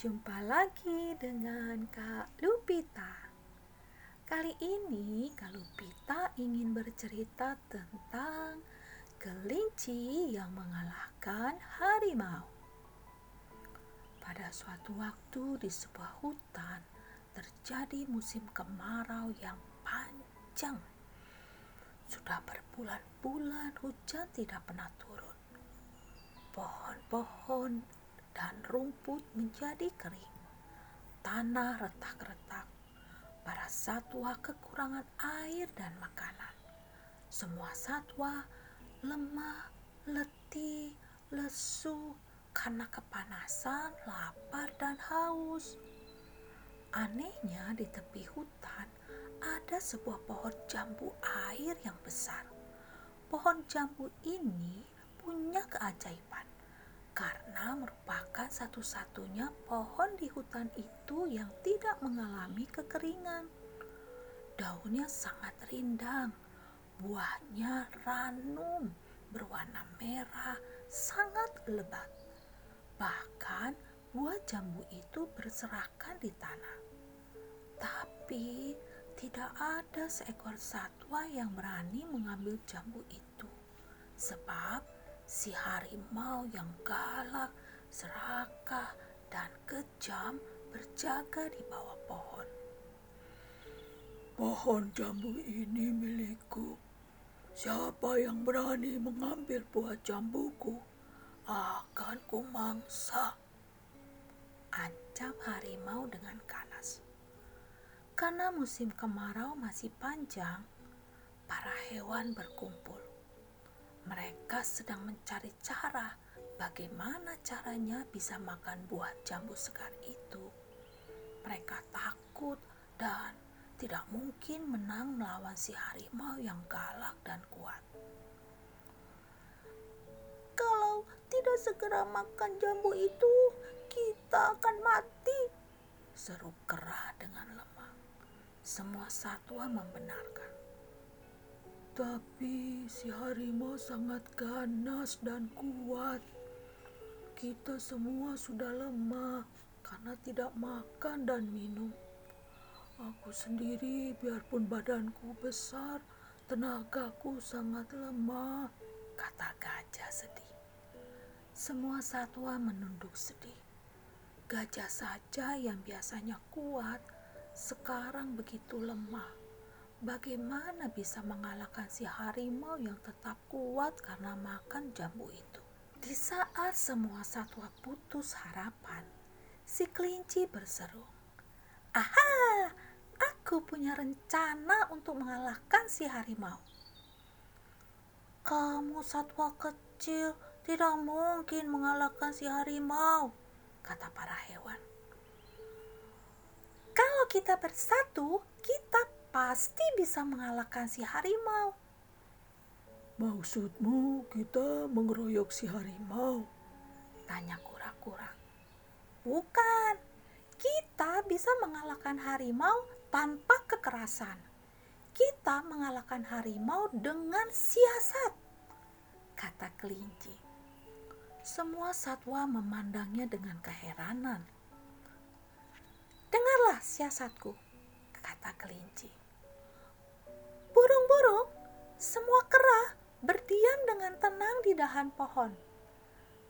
Jumpa lagi dengan Kak Lupita. Kali ini Kak Lupita ingin bercerita tentang kelinci yang mengalahkan harimau. Pada suatu waktu di sebuah hutan terjadi musim kemarau yang panjang. Sudah berbulan-bulan hujan tidak pernah turun. Pohon-pohon dan rumput menjadi kering. Tanah retak-retak. Para satwa kekurangan air dan makanan. Semua satwa lemah, letih, lesu karena kepanasan, lapar, dan haus. Anehnya di tepi hutan ada sebuah pohon jambu air yang besar. Pohon jambu ini punya keajaiban karena merupakan satu-satunya pohon di hutan itu yang tidak mengalami kekeringan. Daunnya sangat rindang, buahnya ranum, berwarna merah, sangat lebat. Bahkan buah jambu itu berserakan di tanah. Tapi tidak ada seekor satwa yang berani mengambil jambu itu. Sebab si harimau yang galak, serakah, dan kejam berjaga di bawah pohon. Pohon jambu ini milikku. Siapa yang berani mengambil buah jambuku akan kumangsa. Ancam harimau dengan ganas. Karena musim kemarau masih panjang, para hewan berkumpul mereka sedang mencari cara bagaimana caranya bisa makan buah jambu segar itu. Mereka takut dan tidak mungkin menang melawan si harimau yang galak dan kuat. Kalau tidak segera makan jambu itu, kita akan mati. Seru kera dengan lemah. Semua satwa membenarkan. Tapi si harimau sangat ganas dan kuat. Kita semua sudah lemah karena tidak makan dan minum. Aku sendiri biarpun badanku besar, tenagaku sangat lemah, kata gajah sedih. Semua satwa menunduk sedih. Gajah saja yang biasanya kuat, sekarang begitu lemah bagaimana bisa mengalahkan si harimau yang tetap kuat karena makan jambu itu. Di saat semua satwa putus harapan, si kelinci berseru, "Aha, aku punya rencana untuk mengalahkan si harimau." "Kamu satwa kecil, tidak mungkin mengalahkan si harimau," kata para hewan. "Kalau kita bersatu, kita pasti bisa mengalahkan si harimau. Maksudmu kita mengeroyok si harimau? Tanya kura-kura. Bukan, kita bisa mengalahkan harimau tanpa kekerasan. Kita mengalahkan harimau dengan siasat, kata kelinci. Semua satwa memandangnya dengan keheranan. Dengarlah siasatku, semua kera berdiam dengan tenang di dahan pohon.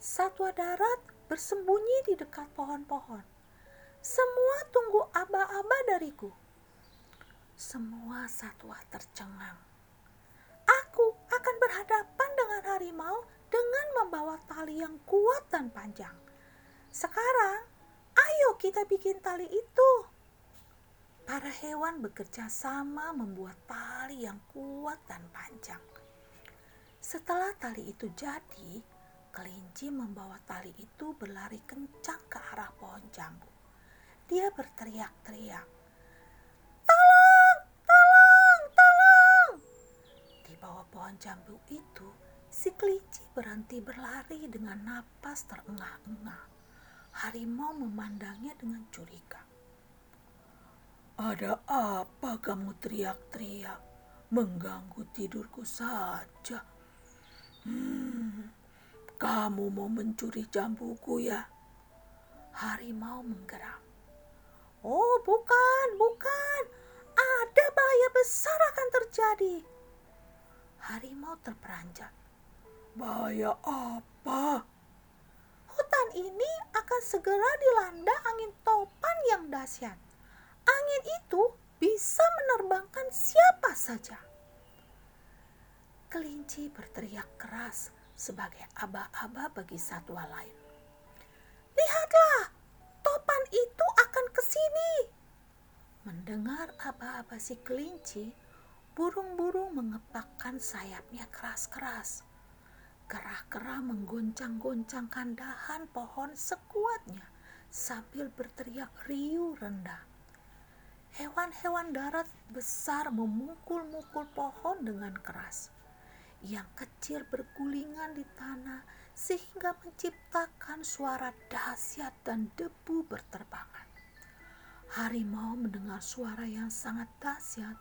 Satwa darat bersembunyi di dekat pohon-pohon. Semua tunggu aba-aba dariku. Semua satwa tercengang. Aku akan berhadapan dengan harimau dengan membawa tali yang kuat dan panjang. Sekarang, ayo kita bikin tali itu. Para hewan bekerja sama membuat tali yang kuat dan panjang. Setelah tali itu jadi, kelinci membawa tali itu berlari kencang ke arah pohon jambu. Dia berteriak-teriak, "Tolong! Tolong! Tolong!" Di bawah pohon jambu itu, si kelinci berhenti berlari dengan napas terengah-engah. Harimau memandangnya dengan curiga. Ada apa kamu teriak-teriak? Mengganggu tidurku saja. Hmm, kamu mau mencuri jambuku ya? Harimau menggeram. Oh, bukan, bukan. Ada bahaya besar akan terjadi. Harimau terperanjat. Bahaya apa? Hutan ini akan segera dilanda angin topan yang dahsyat. Angin itu bisa menerbangkan siapa saja. Kelinci berteriak keras sebagai aba-aba bagi satwa lain. Lihatlah, topan itu akan ke sini. Mendengar aba-aba si kelinci, burung-burung mengepakkan sayapnya keras-keras. Kerah-kerah menggoncang-goncangkan dahan pohon sekuatnya sambil berteriak riuh rendah. Hewan-hewan darat besar memukul-mukul pohon dengan keras yang kecil bergulingan di tanah sehingga menciptakan suara dahsyat dan debu berterbangan. Harimau mendengar suara yang sangat dahsyat,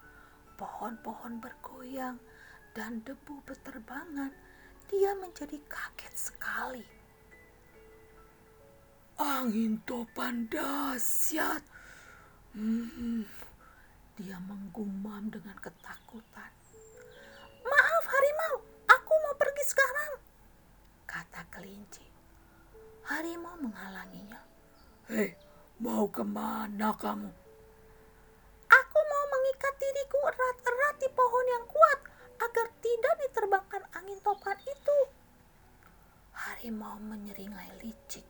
pohon-pohon bergoyang dan debu berterbangan. Dia menjadi kaget sekali. Angin topan dahsyat. Hmm, dia menggumam dengan ketakutan. Maaf harimau, aku mau pergi sekarang, kata kelinci. Harimau menghalanginya. Hei, mau ke mana kamu? Aku mau mengikat diriku erat-erat di pohon yang kuat agar tidak diterbangkan angin topan itu. Harimau menyeringai licik.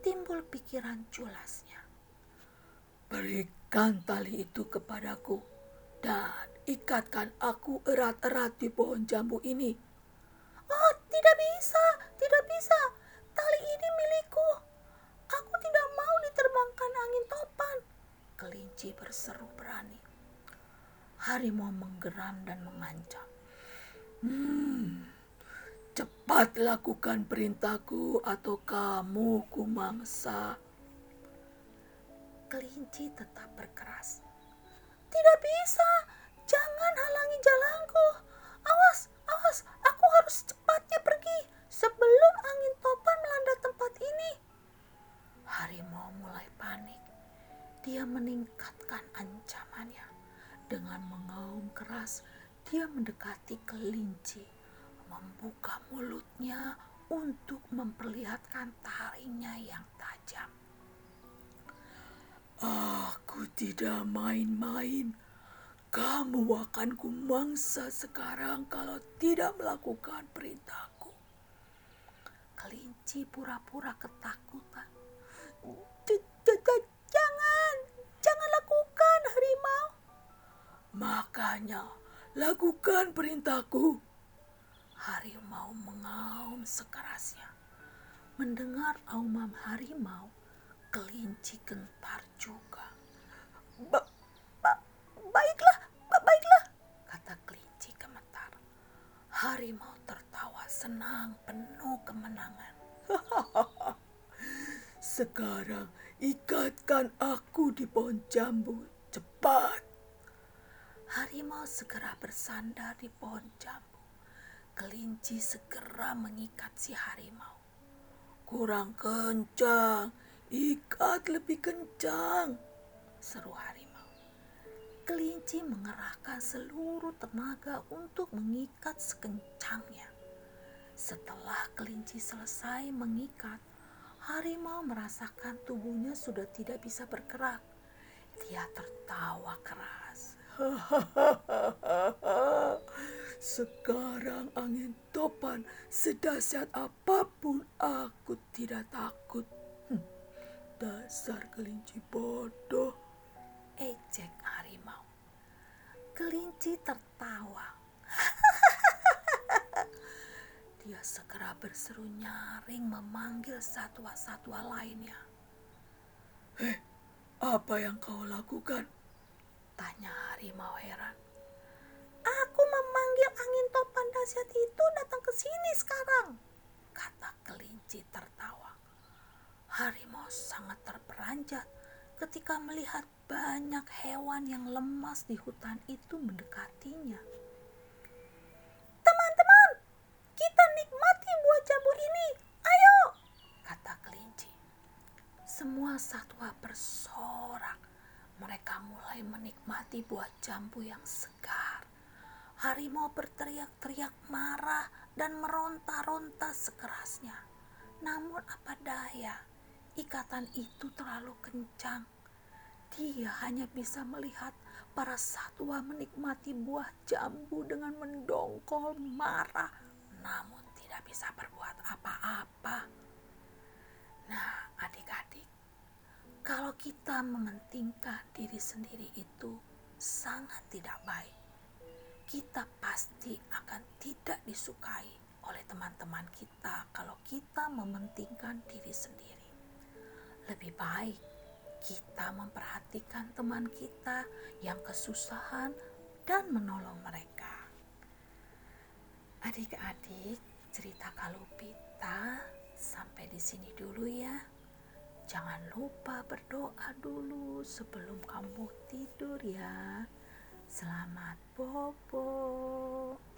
Timbul pikiran culasnya. Berikan tali itu kepadaku dan ikatkan aku erat-erat di pohon jambu ini. Oh, tidak bisa, tidak bisa. Tali ini milikku. Aku tidak mau diterbangkan angin topan. Kelinci berseru berani. Harimau menggeram dan mengancam. Hmm, cepat lakukan perintahku atau kamu kumangsa. Kelinci tetap berkeras. Tidak bisa, jangan halangi jalanku. Awas, awas, aku harus cepatnya pergi sebelum angin topan melanda tempat ini. Harimau mulai panik. Dia meningkatkan ancamannya. Dengan mengaum keras, dia mendekati kelinci, membuka mulutnya untuk memperlihatkan taringnya yang tajam. Aku tidak main-main. Kamu akan kumangsa sekarang kalau tidak melakukan perintahku. Kelinci pura-pura ketakutan. Jangan, jangan lakukan harimau. Makanya, lakukan perintahku. Harimau mengaum sekerasnya. Mendengar auman harimau, kelinci gentar juga. Ba ba baiklah, ba baiklah, kata kelinci gemetar. Harimau tertawa senang penuh kemenangan. Sekarang ikatkan aku di pohon jambu. Cepat. Harimau segera bersandar di pohon jambu. Kelinci segera mengikat si harimau. Kurang kencang. Ikat lebih kencang. Seru harimau. Kelinci mengerahkan seluruh tenaga untuk mengikat sekencangnya. Setelah kelinci selesai mengikat, harimau merasakan tubuhnya sudah tidak bisa bergerak. Dia tertawa keras. Sekarang angin topan sedahsyat apa pun aku tidak takut. Dasar kelinci bodoh. Ejek harimau. Kelinci tertawa. Dia segera berseru nyaring memanggil satwa-satwa lainnya. Eh, apa yang kau lakukan? Tanya harimau heran. Aku memanggil angin topan dahsyat itu datang ke sini sekarang. Kata kelinci tertawa. Harimau sangat terperanjat ketika melihat banyak hewan yang lemas di hutan itu mendekatinya. Teman-teman, kita nikmati buah jambu ini. Ayo, kata kelinci. Semua satwa bersorak. Mereka mulai menikmati buah jambu yang segar. Harimau berteriak-teriak marah dan meronta-ronta sekerasnya. Namun apa daya, ikatan itu terlalu kencang. Dia hanya bisa melihat para satwa menikmati buah jambu dengan mendongkol marah, namun tidak bisa berbuat apa-apa. Nah, adik-adik, kalau kita mementingkan diri sendiri itu sangat tidak baik kita pasti akan tidak disukai oleh teman-teman kita kalau kita mementingkan diri sendiri. Lebih baik kita memperhatikan teman kita yang kesusahan dan menolong mereka. Adik-adik, cerita Kalupita sampai di sini dulu ya. Jangan lupa berdoa dulu sebelum kamu tidur ya. Selamat bobo.